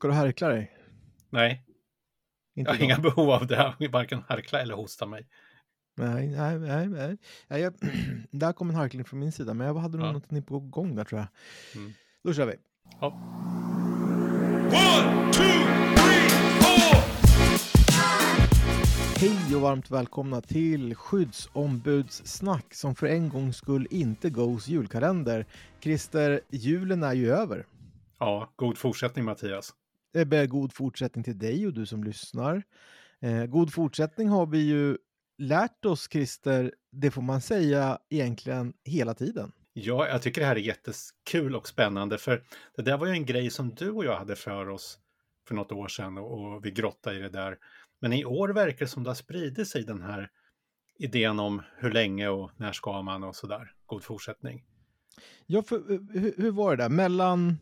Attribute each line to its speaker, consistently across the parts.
Speaker 1: Ska du härkla dig?
Speaker 2: Nej,
Speaker 1: Inte
Speaker 2: jag har inga behov av det. Varken harkla eller hosta mig.
Speaker 1: Nej, nej, nej. nej. nej jag, där kom en harkling från min sida, men jag hade nog
Speaker 2: Ja.
Speaker 1: någonting på gång där tror jag.
Speaker 2: Mm.
Speaker 1: Då kör vi.
Speaker 2: Ja.
Speaker 3: One, two, three, four.
Speaker 1: Hej och varmt välkomna till skyddsombudssnack som för en gångs skull inte goes julkalender. Christer, julen är ju över.
Speaker 2: ja, god fortsättning Mattias.
Speaker 1: Det blir god fortsättning till dig och du som lyssnar. Eh, god fortsättning har vi ju lärt oss, Christer, det får man säga egentligen hela tiden.
Speaker 2: Ja, jag tycker det här är jättekul och spännande för det där var ju en grej som du och jag hade för oss för något år sedan och, vi grottade i det där. Men i år verkar det som det har spridit sig den här idén om hur länge och när ska man och sådär. God fortsättning.
Speaker 1: Ja, för, eh, hur, hur var det där? Mellan,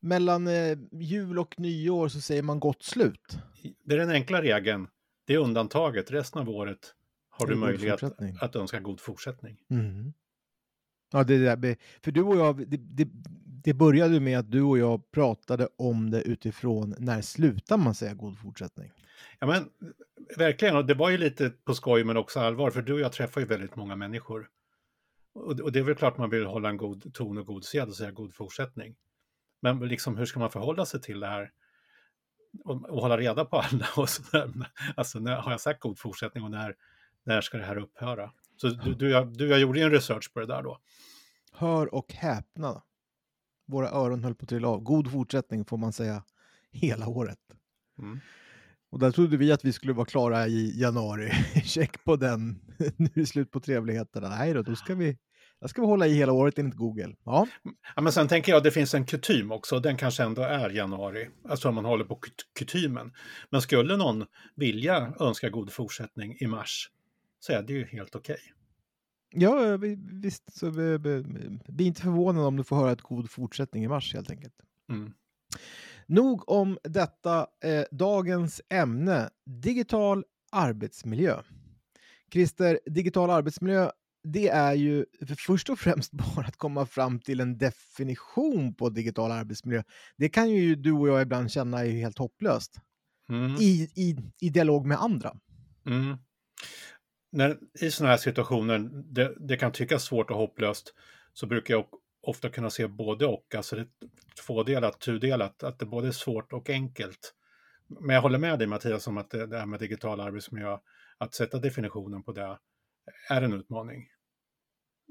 Speaker 1: mellan eh, jul och nyår så säger man gott slut.
Speaker 2: Det är den enkla regeln. Det är undantaget. Resten av året har du möjlighet att önska god fortsättning.
Speaker 1: Mm. Ja, det där, för du och jag, det, det, det började med att du och jag pratade om det utifrån när slutar man säga god fortsättning?
Speaker 2: Ja, men verkligen. Och det var ju lite på skoj men också allvar, för du och jag träffar ju väldigt många människor. Och, och det är väl klart man vill hålla en god ton och god sed och säga god fortsättning. Men liksom, hur ska man förhålla sig till det här? Och, och hålla reda på alla och sådär. Alltså, när, har jag sagt god fortsättning och när, när ska det här upphöra? Så du, du, jag, du, jag gjorde ju en research på det där då.
Speaker 1: Hör och häpna. Våra öron höll på att trilla av. God fortsättning får man säga hela året.
Speaker 2: Mm.
Speaker 1: Och där trodde vi att vi skulle vara klara i januari. Check på den. nu är det slut på trevligheterna. Nej då, då ska vi, där ska vi hålla i hela året enligt Google. Ja,
Speaker 2: Ja, men sen tänker jag att det finns en kutym också, den kanske ändå är januari, alltså om man håller på kut- kutymen. Men skulle någon vilja önska god fortsättning i mars så är det ju helt okej.
Speaker 1: ja vi- visst. Så vi, vi, bli inte förvånad om du får höra ett god fortsättning i mars helt enkelt.
Speaker 2: Mm.
Speaker 1: Nog om detta. Eh, dagens ämne, digital arbetsmiljö. Christer, digital arbetsmiljö, det är ju för först och främst bara att komma fram till en definition på digital arbetsmiljö. Det kan ju du och jag ibland känna är helt hopplöst
Speaker 2: Mm.
Speaker 1: i, i, i dialog med andra.
Speaker 2: Mm. När, I sådana här situationer, det, det kan tyckas svårt och hopplöst, så brukar jag ofta kunna se både och, alltså det är tvådelat, tudelat, att det både är svårt och enkelt. Men jag håller med dig Mattias om att det, det här med digital arbetsmiljö, att sätta definitionen på det är en utmaning.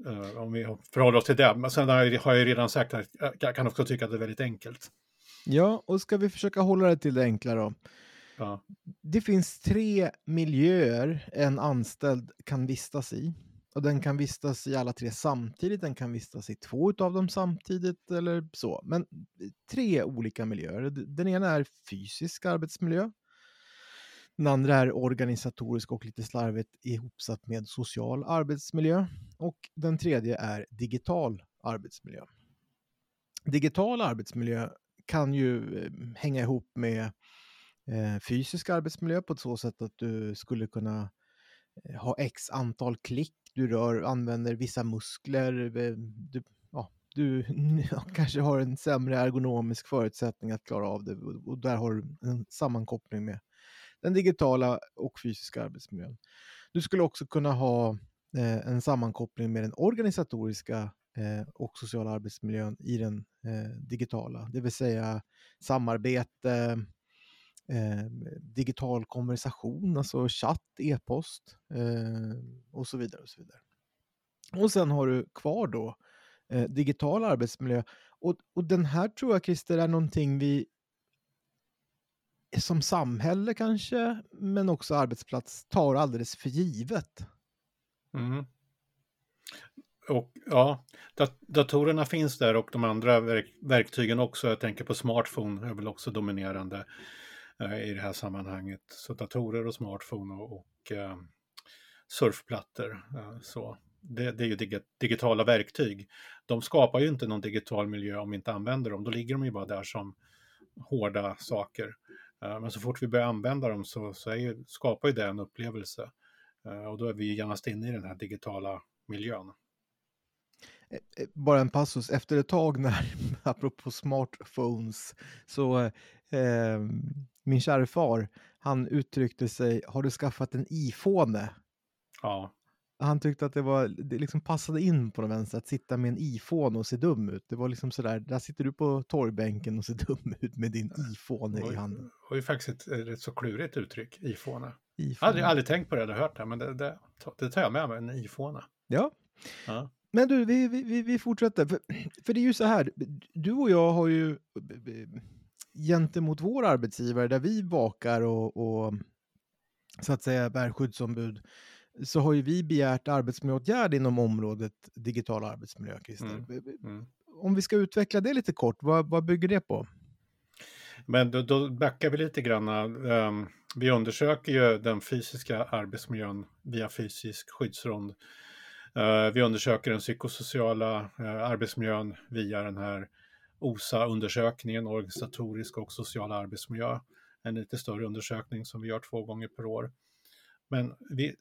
Speaker 2: Eh, om vi förhåller oss till det. Men sen har jag, ju redan sagt att jag kan också tycka att det är väldigt enkelt.
Speaker 1: Ja, och ska vi försöka hålla det till det enkla då?
Speaker 2: Ja.
Speaker 1: Det finns tre miljöer en anställd kan vistas i. Och den kan vistas i alla tre samtidigt, den kan vistas i två av dem samtidigt eller så. Men tre olika miljöer. Den ena är fysisk arbetsmiljö. Den andra är organisatorisk och lite slarvigt ihopsatt med social arbetsmiljö. Och den tredje är digital arbetsmiljö. Digital arbetsmiljö kan ju ehm, hänga ihop med eh, fysisk arbetsmiljö på ett så sätt att du skulle kunna eh, ha x antal klick, du rör, använder vissa muskler, du, ja, du kanske har en sämre ergonomisk förutsättning att klara av det och där har du en sammankoppling med den digitala och fysiska arbetsmiljön. Du skulle också kunna ha eh, en sammankoppling med den organisatoriska eh, och sociala arbetsmiljön i den eh, digitala, det vill säga samarbete, eh, digital konversation, alltså chatt, e-post eh, och så vidare. Och så vidare. Och sen har du kvar då eh, digital arbetsmiljö. Och, och den här tror jag, Christer, är någonting vi som samhälle kanske, men också arbetsplats, tar alldeles för givet.
Speaker 2: Mm. Och ja, dat- datorerna finns där och de andra verk- verktygen också. Jag tänker på smartphone är väl också dominerande eh, i det här sammanhanget. Så datorer och smartphone och, och eh, surfplattor. Eh, så. Det, det är ju dig- digitala verktyg. De skapar ju inte någon digital miljö om vi inte använder dem. Då ligger de ju bara där som hårda saker. Eh, men så fort vi börjar använda dem så, så ju, skapar ju det en upplevelse. Eh, och då är vi genast inne i den här digitala miljön.
Speaker 1: Eh, Bara en passus, efter ett tag när, apropå smartphones, så Eh, min kära far, han uttryckte sig, har du skaffat en iPhone?
Speaker 2: Ja,
Speaker 1: Han tyckte att det, var, det liksom passade in på något vänster att sitta med en iPhone och se dum ut. Det var liksom sådär, där sitter du på torrbänken och ser dum ut med din iPhone i
Speaker 2: det
Speaker 1: handen.
Speaker 2: var ju faktiskt ett, rätt så klurigt uttryck, iPhone.
Speaker 1: iPhone.
Speaker 2: Aldrig, aldrig tänkt på det eller hört det, men det, det, det tar jag med mig, en iPhone.
Speaker 1: Ja,
Speaker 2: Ja.
Speaker 1: men du, vi, vi, vi- fortsätter. För, för det är ju så här, du och jag har ju gentemot vår arbetsgivare där vi vakar och, och så att säga bär skyddsombud så har ju vi begärt arbetsmiljöåtgärd inom området digital arbetsmiljö, Christer.
Speaker 2: Mm. Mm.
Speaker 1: Om vi ska utveckla det lite kort, vad, vad bygger det på?
Speaker 2: Men då, då backar vi lite grann. Ehm, vi undersöker ju den fysiska arbetsmiljön via fysisk skyddsrond. Eh, vi undersöker den psykosociala eh, arbetsmiljön via den här OSA-undersökningen, organisatorisk och social arbetsmiljö. En lite större undersökning som vi gör två gånger per år. Men vi,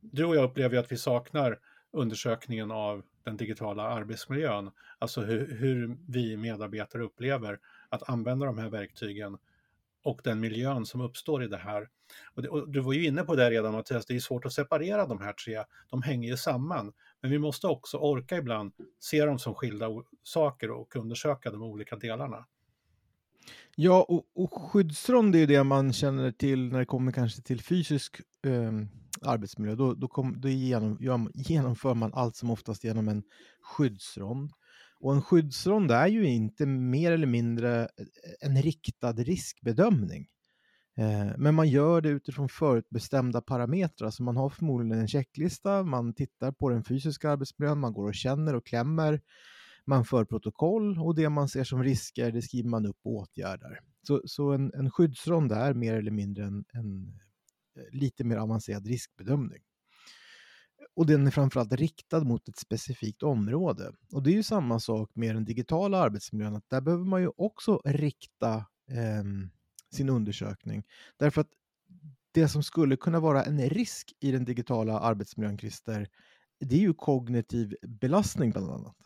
Speaker 2: du och jag upplever ju att vi saknar undersökningen av den digitala arbetsmiljön. Alltså hur, hur vi medarbetare upplever att använda de här verktygen och den miljön som uppstår i det här. Och det, och du var ju inne på det redan Mattias, det är svårt att separera de här tre, de hänger ju samman. Men vi måste också orka ibland se dem som skilda saker och undersöka de olika delarna.
Speaker 1: Ja, och, och skyddsrond är ju det man känner till när det kommer kanske till fysisk eh arbetsmiljö. Då, då, kom, då genom, gör genomför man allt som oftast genom en skyddsrond. Och en skyddsrond är ju inte mer eller mindre eh, en riktad riskbedömning. Eh, men man gör det utifrån förutbestämda parametrar. Så man har förmodligen en checklista, man tittar på den fysiska arbetsmiljön, man går och känner och klämmer man för protokoll och det man ser som risker det skriver man upp och åtgärdar. Så, så en, en skyddsrond är mer eller mindre en, en lite mer avancerad riskbedömning. Och den är framförallt riktad mot ett specifikt område. Och det är ju samma sak med den digitala arbetsmiljön, att där behöver man ju också rikta eh, sin undersökning. Därför att det som skulle kunna vara en risk i den digitala arbetsmiljön, Christer, det är ju kognitiv belastning bland annat.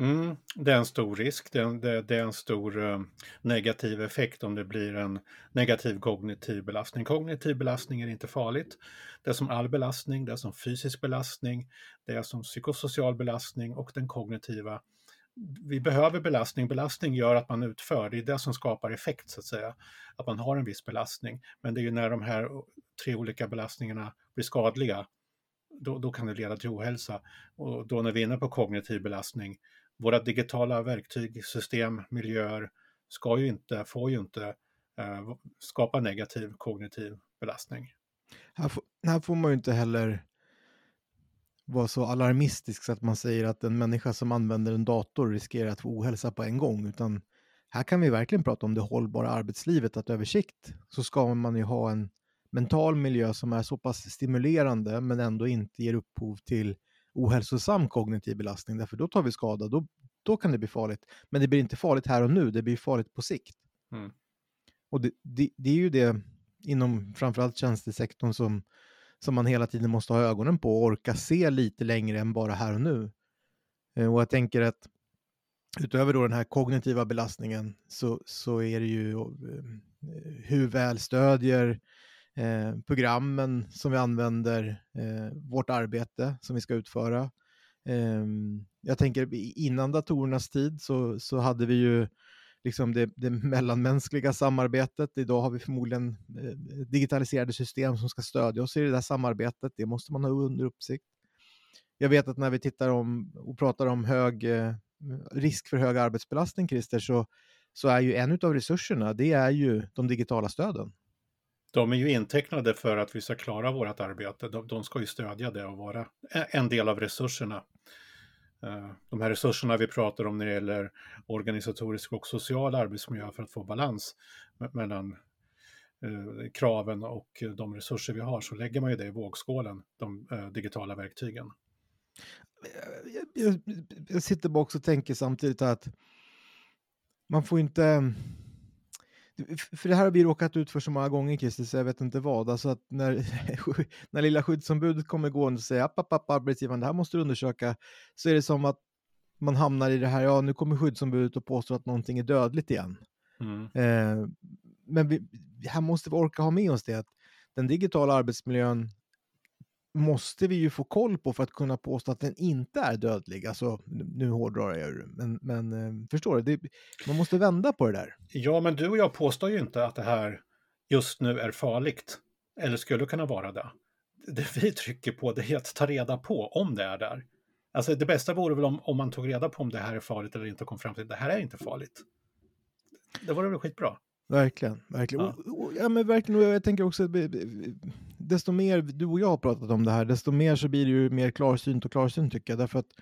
Speaker 2: Mm, det är en stor risk, det är, en- det, det är en stor eh, negativ effekt om det blir en negativ kognitiv belastning. Kognitiv belastning är inte farligt. Det är som all belastning, det är som fysisk belastning, det är som psykosocial belastning och den kognitiva. Vi behöver belastning, belastning gör att man utför, det är det som skapar effekt så att säga, att man har en viss belastning. Men det är ju när de här tre olika belastningarna blir skadliga, då, då kan det leda till ohälsa. Och då när vi är inne på kognitiv belastning, våra digitala verktyg, system, miljöer ska ju inte, får ju inte eh, skapa negativ kognitiv belastning.
Speaker 1: Här får, här får man ju inte heller vara så alarmistisk så att man säger att en människa som använder en dator riskerar att få ohälsa på en gång, utan här kan vi verkligen prata om det hållbara arbetslivet, att över sikt så ska man ju ha en mental miljö som är så pass stimulerande men ändå inte ger upphov till ohälsosam kognitiv belastning, därför då tar vi skada, då, då kan det bli farligt. Men det blir inte farligt här och nu, det blir farligt på sikt.
Speaker 2: Mm.
Speaker 1: Och det, det, det är ju det inom framförallt tjänstesektorn som, som man hela tiden måste ha ögonen på och orka se lite längre än bara här och nu. Eh, Och jag tänker att utöver då den här kognitiva belastningen så, så är det ju eh, hur väl stödjer eh, programmen som vi använder eh, vårt arbete som vi ska utföra. Eh, jag tänker innan datorernas tid så, så hade vi ju liksom det, det mellanmänskliga samarbetet. Idag har vi förmodligen eh, digitaliserade system som ska stödja oss i det där samarbetet. Det måste man ha under uppsikt. Jag vet att när vi tittar om och pratar om hög eh, risk för hög arbetsbelastning, Christer, så, så är ju en av resurserna, det är ju de digitala stöden.
Speaker 2: De är ju intecknade för att vi ska klara vårt arbete. De, de ska ju stödja det och vara en del av resurserna. Eh, de här resurserna vi pratar om när det gäller organisatorisk och social arbetsmiljö för att få balans mellan eh, kraven och eh, de resurser vi har så lägger man ju det i vågskålen, de digitala verktygen.
Speaker 1: Jag, jag, jag sitter bara också och tänker samtidigt att man får inte... För det här har vi råkat ut för så många gånger, Christer, så jag vet inte vad. Alltså att när, när lilla skyddsombudet kommer gående och säger app, app, app, arbetsgivaren, det här måste du undersöka, så är det som att man hamnar i det här, ja nu kommer skyddsombudet och påstår att någonting är dödligt igen.
Speaker 2: Mm.
Speaker 1: Eh, men vi, här måste vi orka ha med oss det att den digitala arbetsmiljön måste vi ju få koll på för att kunna påstå att den inte är dödlig. Alltså, nu hårdrar jag ju, men, men eh, förstår du? Det, man måste vända på det där.
Speaker 2: Ja, men du och jag påstår ju inte att det här just nu är farligt. Eller skulle kunna vara det. Det vi trycker på det är att ta reda på om det är där. Alltså det bästa vore väl om, om man tog reda på om det här är farligt eller inte och kom fram till att det här är inte farligt. Det vore väl skitbra.
Speaker 1: Verkligen, verkligen.
Speaker 2: Ja.
Speaker 1: Och, och, ja, men verkligen. Och jag tänker också, desto mer du och jag har pratat om det här, desto mer så blir det ju mer klarsynt och klarsynt tycker jag. Därför att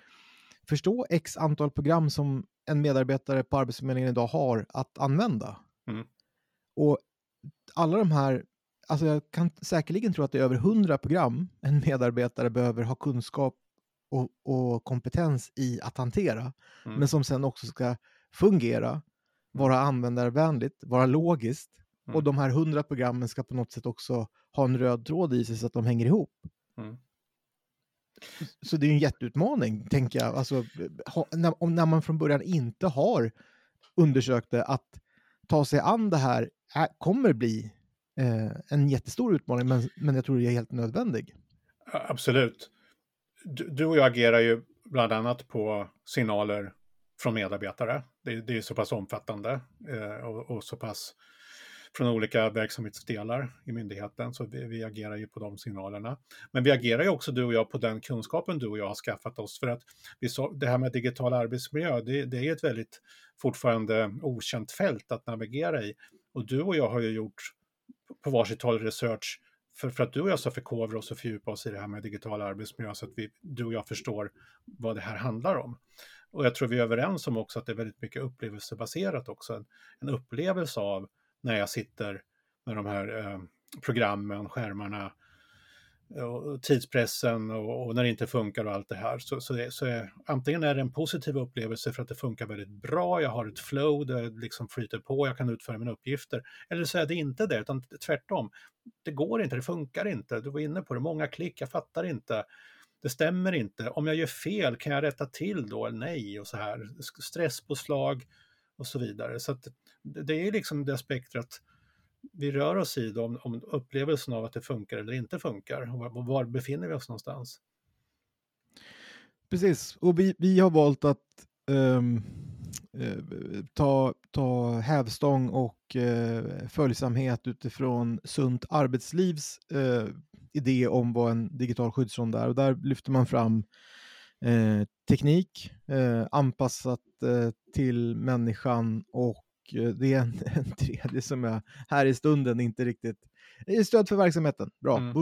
Speaker 1: förstå x antal program som en medarbetare på Arbetsförmedlingen idag har att använda.
Speaker 2: Mm.
Speaker 1: Och alla de här, alltså jag kan säkerligen tro att det är över 100 program en medarbetare behöver ha kunskap och, och kompetens i att hantera.
Speaker 2: Mm.
Speaker 1: Men som sen också ska fungera, vara användarvänligt, vara logiskt.
Speaker 2: Mm.
Speaker 1: Och de här 100 programmen ska på något sätt också ha en röd tråd i sig så att de hänger ihop.
Speaker 2: Mm.
Speaker 1: Så det är ju en jätteutmaning, tänker jag. Alltså, ha, när, om, när man från början inte har undersökt det, att ta sig an det här är, kommer bli eh, en jättestor utmaning, men, men jag tror det är helt nödvändig.
Speaker 2: Absolut. Du, du och jag agerar ju bland annat på signaler från medarbetare. Det, det är så pass omfattande eh, och, och så pass från olika verksamhetsdelar i myndigheten, så vi, vi agerar ju på de signalerna. Men vi agerar ju också du och jag på den kunskapen du och jag har skaffat oss, för att vi så, det här med digital arbetsmiljö, det, det är ett väldigt fortfarande okänt fält att navigera i. Och du och jag har ju gjort på varsitt håll research för, för att du och jag ska förkovra oss och fördjupa oss i det här med digital arbetsmiljö så att vi, du och jag förstår vad det här handlar om. Och jag tror vi är överens om också att det är väldigt mycket upplevelsebaserat också. En, en upplevelse av när jag sitter med de här eh, programmen, skärmarna, eh, och tidspressen och, och när det inte funkar och allt det här. Så, så, det, så är, antingen är det en positiv upplevelse för att det funkar väldigt bra, jag har ett flow, det liksom flyter på, jag kan utföra mina uppgifter. Eller så är det inte det, utan tvärtom. Det går inte, det funkar inte. Du var inne på det, många klick, jag fattar inte. Det stämmer inte. Om jag gör fel, kan jag rätta till då? Nej? Och så här. Stresspåslag och så vidare. Så att det är liksom det spektrat vi rör oss i då, om, om upplevelsen av att det funkar eller inte funkar. Och var, var befinner vi oss någonstans?
Speaker 1: Precis, och vi, vi har valt att um, ta, ta hävstång och uh, följsamhet utifrån Sunt Arbetslivs uh, idé om vad en digital skyddsrond är. Och där lyfter man fram eh, teknik eh, anpassat eh, till människan och det är en, en tredje som jag här i stunden inte riktigt... Är stöd för verksamheten, bra.
Speaker 2: Mm.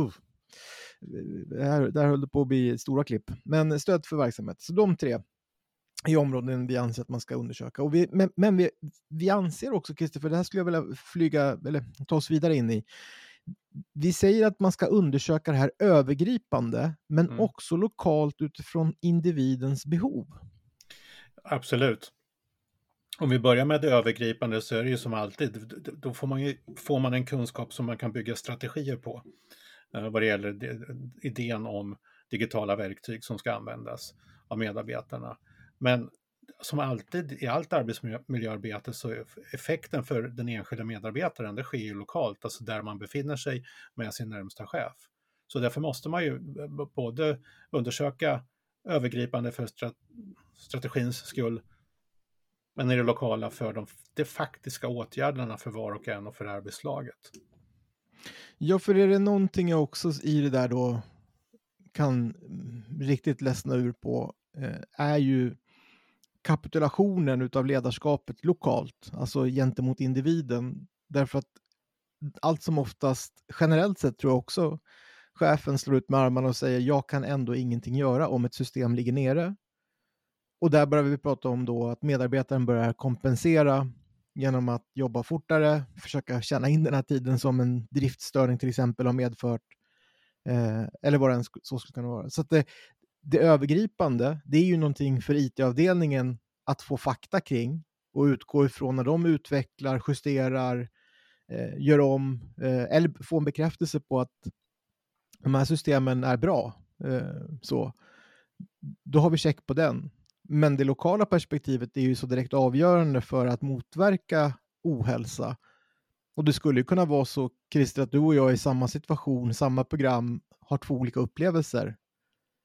Speaker 1: Det här, där höll det på att bli stora klipp. Men stöd för verksamhet. Så de tre är områden vi anser att man ska undersöka. Och vi, men men vi, vi anser också, Christer, för det här skulle jag vilja flyga, eller ta oss vidare in i. Vi säger att man ska undersöka det här övergripande, men
Speaker 2: Mm.
Speaker 1: också lokalt utifrån individens behov.
Speaker 2: Absolut. Om vi börjar med det övergripande så är det ju som alltid, då får man, ju, får man en kunskap som man kan bygga strategier på. eh, vad det gäller de- idén om digitala verktyg som ska användas av medarbetarna. Men som alltid i allt arbetsmiljöarbete så är effekten för den enskilda medarbetaren, det sker ju lokalt, alltså där man befinner sig med sin närmsta chef. Så därför måste man ju både undersöka övergripande för strategins skull, men i det lokala för de, de faktiska åtgärderna för var och en och för arbetslaget.
Speaker 1: Ja, för är det någonting jag också i det där då kan mm, riktigt ledsna ur på eh, är ju kapitulationen utav ledarskapet lokalt, alltså gentemot individen. Därför att allt som oftast, generellt sett tror jag också, chefen slår ut med armarna och säger jag kan ändå ingenting göra om ett system ligger nere. Och där börjar vi prata om då att medarbetaren börjar kompensera genom att jobba fortare, försöka tjäna in den här tiden som en driftstörning till exempel har medfört. Eh, eller vad det än så skulle kunna vara. Så att det, det övergripande, det är ju någonting för IT-avdelningen att få fakta kring och utgå ifrån när de utvecklar, justerar, eh, gör om eh, eller få en bekräftelse på att de här systemen är bra. Eh, så. Då har vi check på den. Men det lokala perspektivet är ju så direkt avgörande för att motverka ohälsa. Och det skulle ju kunna vara så, Christer, att du och jag är i samma situation, samma program, har två olika upplevelser.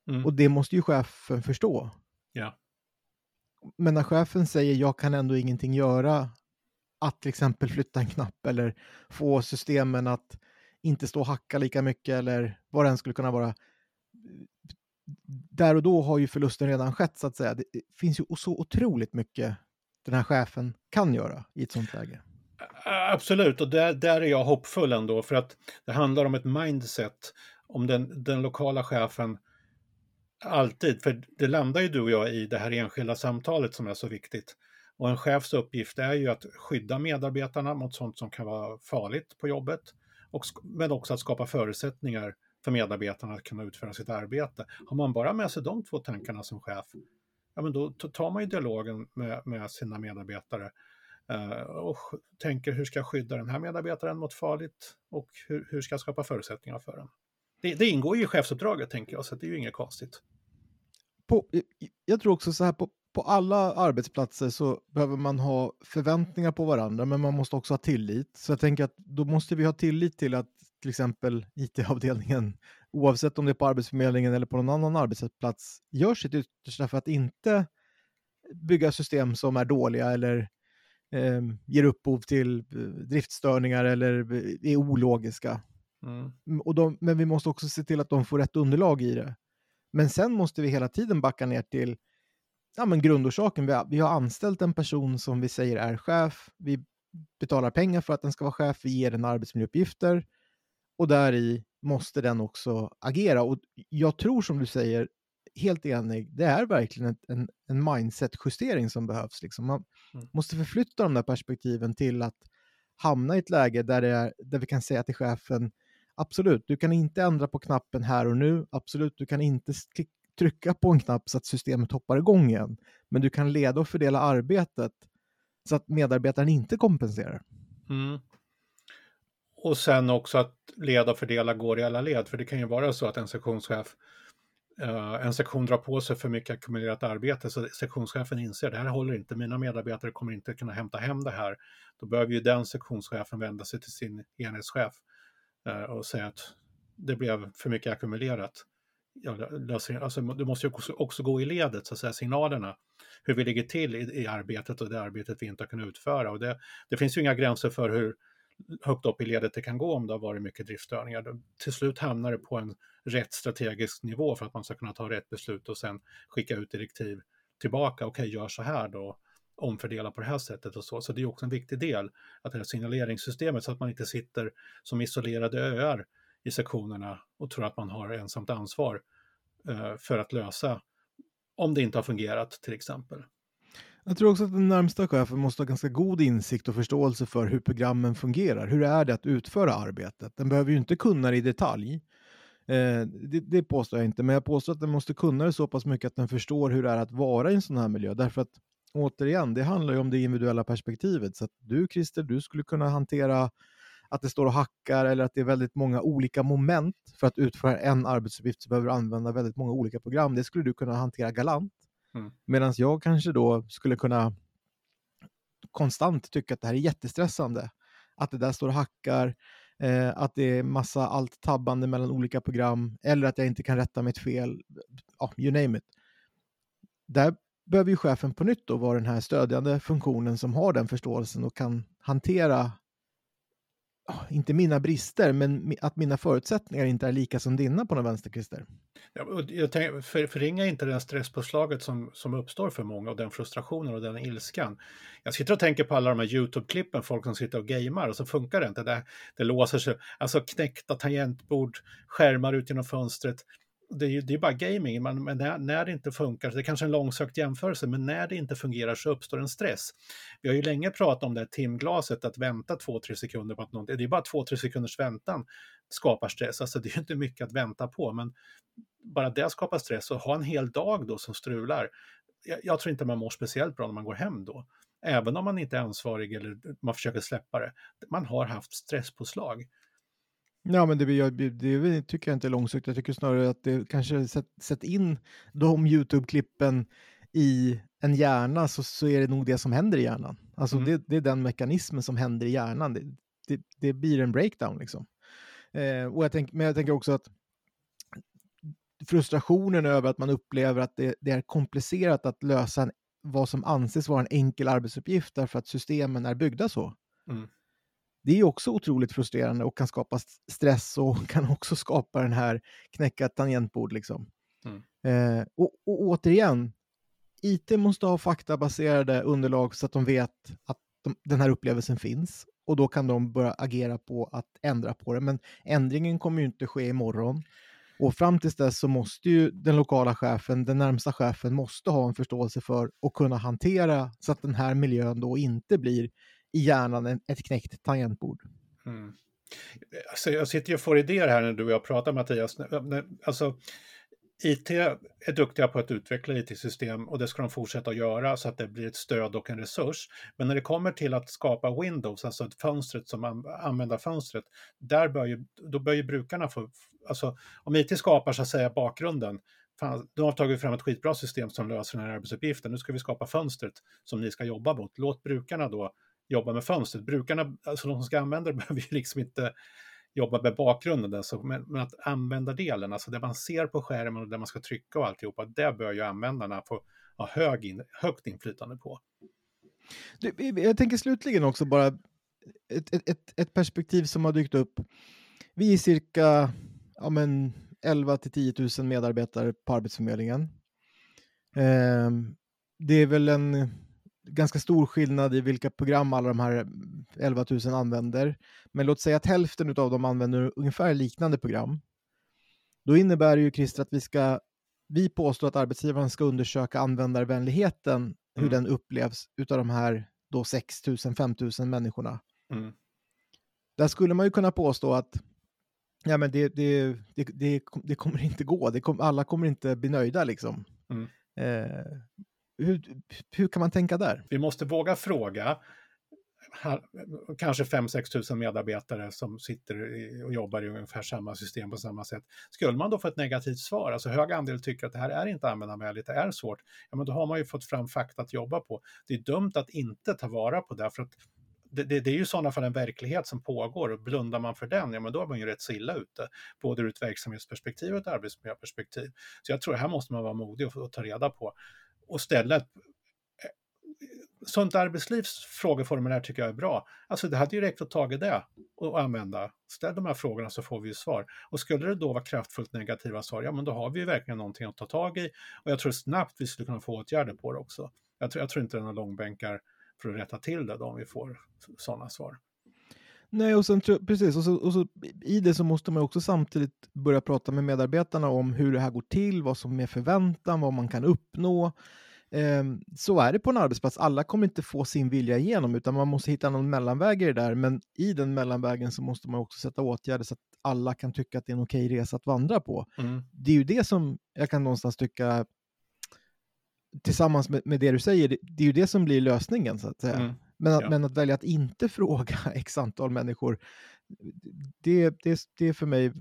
Speaker 2: Mm.
Speaker 1: Och det måste ju chefen förstå.
Speaker 2: Ja.
Speaker 1: Men när chefen säger jag kan ändå ingenting göra, att till exempel flytta en knapp eller få systemen att inte stå och hacka lika mycket eller vad det än skulle kunna vara. Där och då har ju förlusten redan skett så att säga. Det finns ju så otroligt mycket den här chefen kan göra i ett sånt läge.
Speaker 2: Absolut, och där, där är jag hoppfull ändå för att det handlar om ett mindset. Om den, den lokala chefen alltid, för det landar ju du och jag i det här enskilda samtalet som är så viktigt. Och en chefs uppgift är ju att skydda medarbetarna mot sånt som kan vara farligt på jobbet, och, men också att skapa förutsättningar för medarbetarna att kunna utföra sitt arbete. Har man bara med sig de två tankarna som chef, ja men då tar man ju dialogen med, med sina medarbetare eh, och tänker hur ska jag skydda den här medarbetaren mot farligt och hur, hur ska jag skapa förutsättningar för den. Det, det ingår ju i chefsuppdraget tänker jag, så det är ju inget konstigt.
Speaker 1: På, jag tror också så här, på, på alla arbetsplatser så behöver man ha förväntningar på varandra, men man måste också ha tillit. Så jag tänker att då måste vi ha tillit till att till exempel IT-avdelningen, oavsett om det är på Arbetsförmedlingen eller på någon annan arbetsplats, gör sitt yttersta för att inte bygga system som är dåliga eller eh, ger upphov till eh, driftstörningar eller är ologiska. Mm. Och de, men vi måste också se till att de får rätt underlag i det. Men sen måste vi hela tiden backa ner till ja, men grundorsaken. Vi har, vi har anställt en person som vi säger är chef. Vi betalar pengar för att den ska vara chef. Vi ger den arbetsmiljöuppgifter och där i måste den också agera. Och jag tror som du säger, helt enig, det är verkligen en, en mindset-justering som behövs. Liksom. Man mm. måste förflytta de där perspektiven till att hamna i ett läge där, det är, där vi kan säga till chefen, absolut, du kan inte ändra på knappen här och nu, absolut, du kan inte trycka på en knapp så att systemet hoppar igång igen, men du kan leda och fördela arbetet så att medarbetaren inte kompenserar.
Speaker 2: Mm. Och sen också att leda och fördela går i alla led, för det kan ju vara så att en sektionschef eh, en sektion drar på sig för mycket ackumulerat arbete så sektionschefen inser det här håller inte, mina medarbetare kommer inte kunna hämta hem det här. Då behöver ju den sektionschefen vända sig till sin enhetschef eh, och säga att det blev för mycket ackumulerat. Alltså, alltså du måste ju också, också, gå i ledet, så att säga, signalerna, hur vi ligger till i, i arbetet och det arbetet vi inte har kunnat utföra. Och det, det finns ju inga gränser för hur högt upp i ledet det kan gå om det har varit mycket driftstörningar. Till slut hamnar det på en rätt strategisk nivå för att man ska kunna ta rätt beslut och sen skicka ut direktiv tillbaka. Okej, okay, gör så här då, omfördela på det här sättet och så. Så det är också en viktig del, att det här signaleringssystemet, så att man inte sitter som isolerade öar i sektionerna och tror att man har ensamt ansvar eh, för att lösa om det inte har fungerat till exempel.
Speaker 1: Jag tror också att den närmsta chefen måste ha ganska god insikt och förståelse för hur programmen fungerar. Hur är det att utföra arbetet? Den behöver ju inte kunna det i detalj. Eh, det, det påstår jag inte, men jag påstår att den måste kunna det så pass mycket att den förstår hur det är att vara i en sån här miljö. Därför att återigen, det handlar ju om det individuella perspektivet. Så att du Christer, du skulle kunna hantera att det står och hackar eller att det är väldigt många olika moment. För att utföra en arbetsuppgift så behöver du använda väldigt många olika program. Det skulle du kunna hantera galant. Mm. Medan jag kanske då skulle kunna konstant tycka att det här är jättestressande. Att det där står och hackar, eh, att det är massa allt tabbande mellan olika program eller att jag inte kan rätta mitt fel. Ja, you name it. Där behöver ju chefen på nytt då vara den här stödjande funktionen som har den förståelsen och kan hantera inte mina brister, men att mina förutsättningar inte är lika som dina på den vänsterkrister.
Speaker 2: Ja, jag tänker, för, förringa inte den stresspåslaget som, som uppstår för många och den frustrationen och den ilskan. Jag sitter och tänker på alla de här YouTube-klippen, folk som sitter och gamer och så funkar det inte. Det, det låser sig, alltså knäckta tangentbord, skärmar ut genom fönstret det är ju det är bara gaming, men, men när, när, det inte funkar, det är kanske en långsökt jämförelse, men när det inte fungerar så uppstår en stress. Vi har ju länge pratat om det här timglaset, att vänta två, tre sekunder på att någonting, det är bara två, tre sekunders väntan skapar stress, alltså det är ju inte mycket att vänta på, men bara det skapar stress och ha en hel dag då som strular. Jag, jag tror inte man mår speciellt bra när man går hem då, även om man inte är ansvarig eller man försöker släppa det. Man har haft stresspåslag.
Speaker 1: Ja, men det, det, det, tycker jag inte är långsökt. Jag tycker snarare att det kanske sätt, sätt in de YouTube-klippen i en hjärna så, så är det nog det som händer i hjärnan. Alltså
Speaker 2: Mm.
Speaker 1: det, det är den mekanismen som händer i hjärnan. Det, det, det blir en breakdown liksom. Eh, och jag tänk, men jag tänker också att frustrationen över att man upplever att det, det är komplicerat att lösa en, vad som anses vara en enkel arbetsuppgift därför att systemen är byggda så.
Speaker 2: Mm.
Speaker 1: Det är också otroligt frustrerande och kan skapa st- stress och kan också skapa den här knäcka tangentbord. Liksom.
Speaker 2: Mm.
Speaker 1: Eh, och, och återigen, IT måste ha faktabaserade underlag så att de vet att de, den här upplevelsen finns och då kan de börja agera på att ändra på det. Men ändringen kommer ju inte ske imorgon. Och fram tills dess så måste ju den lokala chefen, den närmsta chefen, måste ha en förståelse för och kunna hantera så att den här miljön då inte blir i hjärnan ett knäckt tangentbord.
Speaker 2: Mm. Alltså, jag sitter ju och får idéer här när du och jag pratar Mattias. Alltså, IT är duktiga på att utveckla IT-system och det ska de fortsätta att göra så att det blir ett stöd och en resurs. Men när det kommer till att skapa Windows, alltså ett fönstret som använder användarfönstret, där bör ju, då bör ju brukarna få, alltså om IT skapar så att säga bakgrunden, fan, de har tagit fram ett skitbra system som löser den här arbetsuppgiften, nu ska vi skapa fönstret som ni ska jobba mot. Låt brukarna då jobba med fönstret. Brukarna, alltså de som ska använda det behöver ju liksom inte jobba med bakgrunden, alltså, men, men att använda delen, alltså det man ser på skärmen och det man ska trycka och alltihopa, det bör ju användarna få ha hög in, högt inflytande på.
Speaker 1: Du, Jag tänker slutligen också bara ett, ett, ett, ett perspektiv som har dykt upp. Vi är cirka ja, men 11 till 10 000 medarbetare på Arbetsförmedlingen. Eh, det är väl en ganska stor skillnad i vilka program alla de här 11 000 använder. Men låt säga att hälften av dem använder ungefär liknande program. Då innebär det ju, Christer, att vi ska vi påstår att arbetsgivaren ska undersöka användarvänligheten, hur
Speaker 2: Mm.
Speaker 1: den upplevs utav de här då 6 000, 5 000 människorna.
Speaker 2: Mm.
Speaker 1: Där skulle man ju kunna påstå att ja, men det, det, det, det, det kommer inte gå, det kom, alla kommer inte bli nöjda liksom.
Speaker 2: Mm.
Speaker 1: Eh, hur, hur kan man tänka där?
Speaker 2: Vi måste våga fråga här, kanske 5-6 tusen medarbetare som sitter i- och jobbar i ungefär samma system på samma sätt. Skulle man då få ett negativt svar, alltså hög andel tycker att det här är inte användarvänligt, det är svårt, ja men då har man ju fått fram fakta att jobba på. Det är dumt att inte ta vara på det, för att det, det, det är ju i sådana fall en verklighet som pågår och blundar man för den, ja men då är man ju rätt så illa ute, både ur ett verksamhetsperspektiv och ett arbetsmiljöperspektiv. Så jag tror här måste man vara modig och, och ta reda på och ställa ett eh, sånt arbetslivs frågeformulär tycker jag är bra. Alltså det hade ju räckt att ta det och använda. Ställ de här frågorna så får vi ju svar. Och skulle det då vara kraftfullt negativa svar, ja men då har vi ju verkligen någonting att ta tag i. Och jag tror snabbt vi skulle kunna få åtgärder på det också. Jag tror, jag tror inte det är några långbänkar för att rätta till det då om vi får sådana svar.
Speaker 1: Nej, och sen, precis, och så, och så i det så måste man också samtidigt börja prata med medarbetarna om hur det här går till, vad som är förväntan, vad man kan uppnå. Ehm, så är det på en arbetsplats. Alla kommer inte få sin vilja igenom, utan man måste hitta någon mellanväg i det där. Men i den mellanvägen så måste man också sätta åtgärder så att alla kan tycka att det är en okej resa att vandra på.
Speaker 2: Mm.
Speaker 1: Det är ju det som jag kan någonstans tycka, tillsammans med, med det du säger, det, det är ju det som blir lösningen så att säga.
Speaker 2: Mm.
Speaker 1: Men, att,
Speaker 2: Ja.
Speaker 1: men att välja att inte fråga x antal människor, det, det, det är för mig,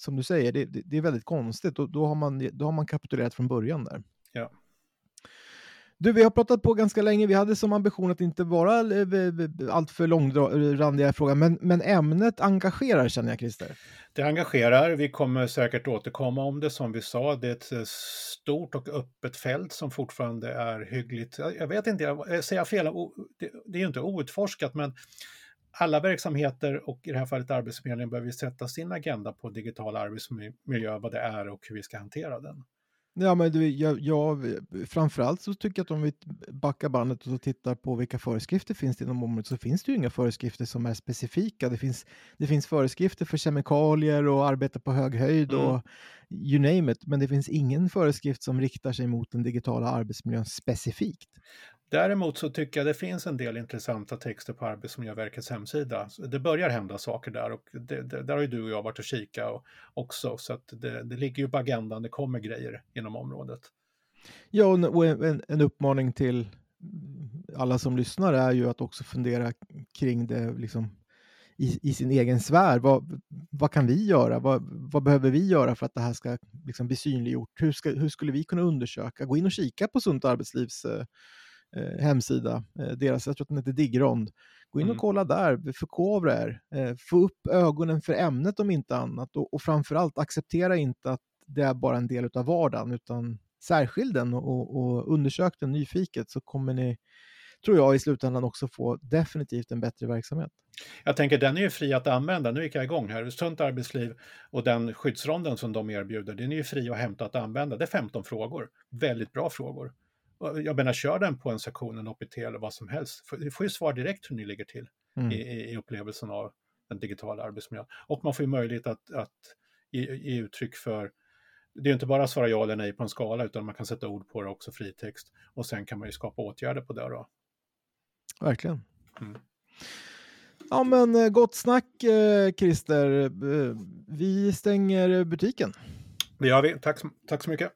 Speaker 1: som du säger, det, det, är väldigt konstigt. Och då, har man, då har man kapitulerat från början där.
Speaker 2: Ja.
Speaker 1: Du, vi har pratat på ganska länge. Vi hade som ambition att inte vara eh, alltför långrandiga i frågan, men, men ämnet engagerar känner jag, Christer.
Speaker 2: Det engagerar. Vi kommer säkert återkomma om det som vi sa. Det är ett eh, stort och öppet fält som fortfarande är hyggligt. Jag vet inte, jag eh, jag säger fel. Det, är ju inte outforskat, men alla verksamheter och i det här fallet Arbetsförmedlingen behöver sätta sin agenda på digital arbetsmiljö, vad det är och hur vi ska hantera den.
Speaker 1: Ja, men du, jag, jag, framförallt så tycker jag att om vi backar bandet och tittar på vilka föreskrifter finns det inom området så finns det ju inga föreskrifter som är specifika. Det finns, det finns föreskrifter för kemikalier och arbeta på hög höjd
Speaker 2: Mm.
Speaker 1: och you name it, men det finns ingen föreskrift som riktar sig mot den digitala arbetsmiljön specifikt.
Speaker 2: Däremot så tycker jag det finns en del intressanta texter på Arbetsmiljöverkets hemsida. Det börjar hända saker där och det, det, där har ju du och jag varit och kika och, också. Så att det, det ligger ju på agendan, det kommer grejer inom området.
Speaker 1: Ja, och en- och en, en uppmaning till alla som lyssnar är ju att också fundera kring det liksom, i, i sin egen sfär. Vad, vad kan vi göra? Vad, vad behöver vi göra för att det här ska liksom, bli synliggjort? Hur, ska, hur skulle vi kunna undersöka? Gå in och kika på Sunt Arbetslivs eh, eh, hemsida. Eh, deras, jag tror att den heter Digrond. Gå in och
Speaker 2: Mm.
Speaker 1: kolla där, förkovra er. Eh, få upp ögonen för ämnet om inte annat. Och, och framförallt acceptera inte att det är bara en del av vardagen, utan särskilj den och, och, undersök den nyfiket så kommer ni, tror jag, i slutändan också få definitivt en bättre verksamhet.
Speaker 2: Jag tänker den är ju fri att använda. Nu gick jag igång här. Sunt arbetsliv och den skyddsronden som de erbjuder, den är ju fri att hämta att använda. Det är 15 frågor. Väldigt bra frågor. Jag menar, kör den på en sektion, en OPT eller vad som helst. För- Du får ju svar direkt hur ni ligger till
Speaker 1: Mm.
Speaker 2: i, i, upplevelsen av den digitala arbetsmiljön. Och man får ju möjlighet att, att ge, ge uttryck för det är ju inte bara att svara ja eller nej på en skala utan man kan sätta ord på det också, fritext. Och sen kan man ju skapa åtgärder på det då.
Speaker 1: Verkligen.
Speaker 2: Mm.
Speaker 1: Ja men eh, gott snack eh, Christer. Eh, Vi stänger butiken.
Speaker 2: Det gör vi. Tack, tack så mycket.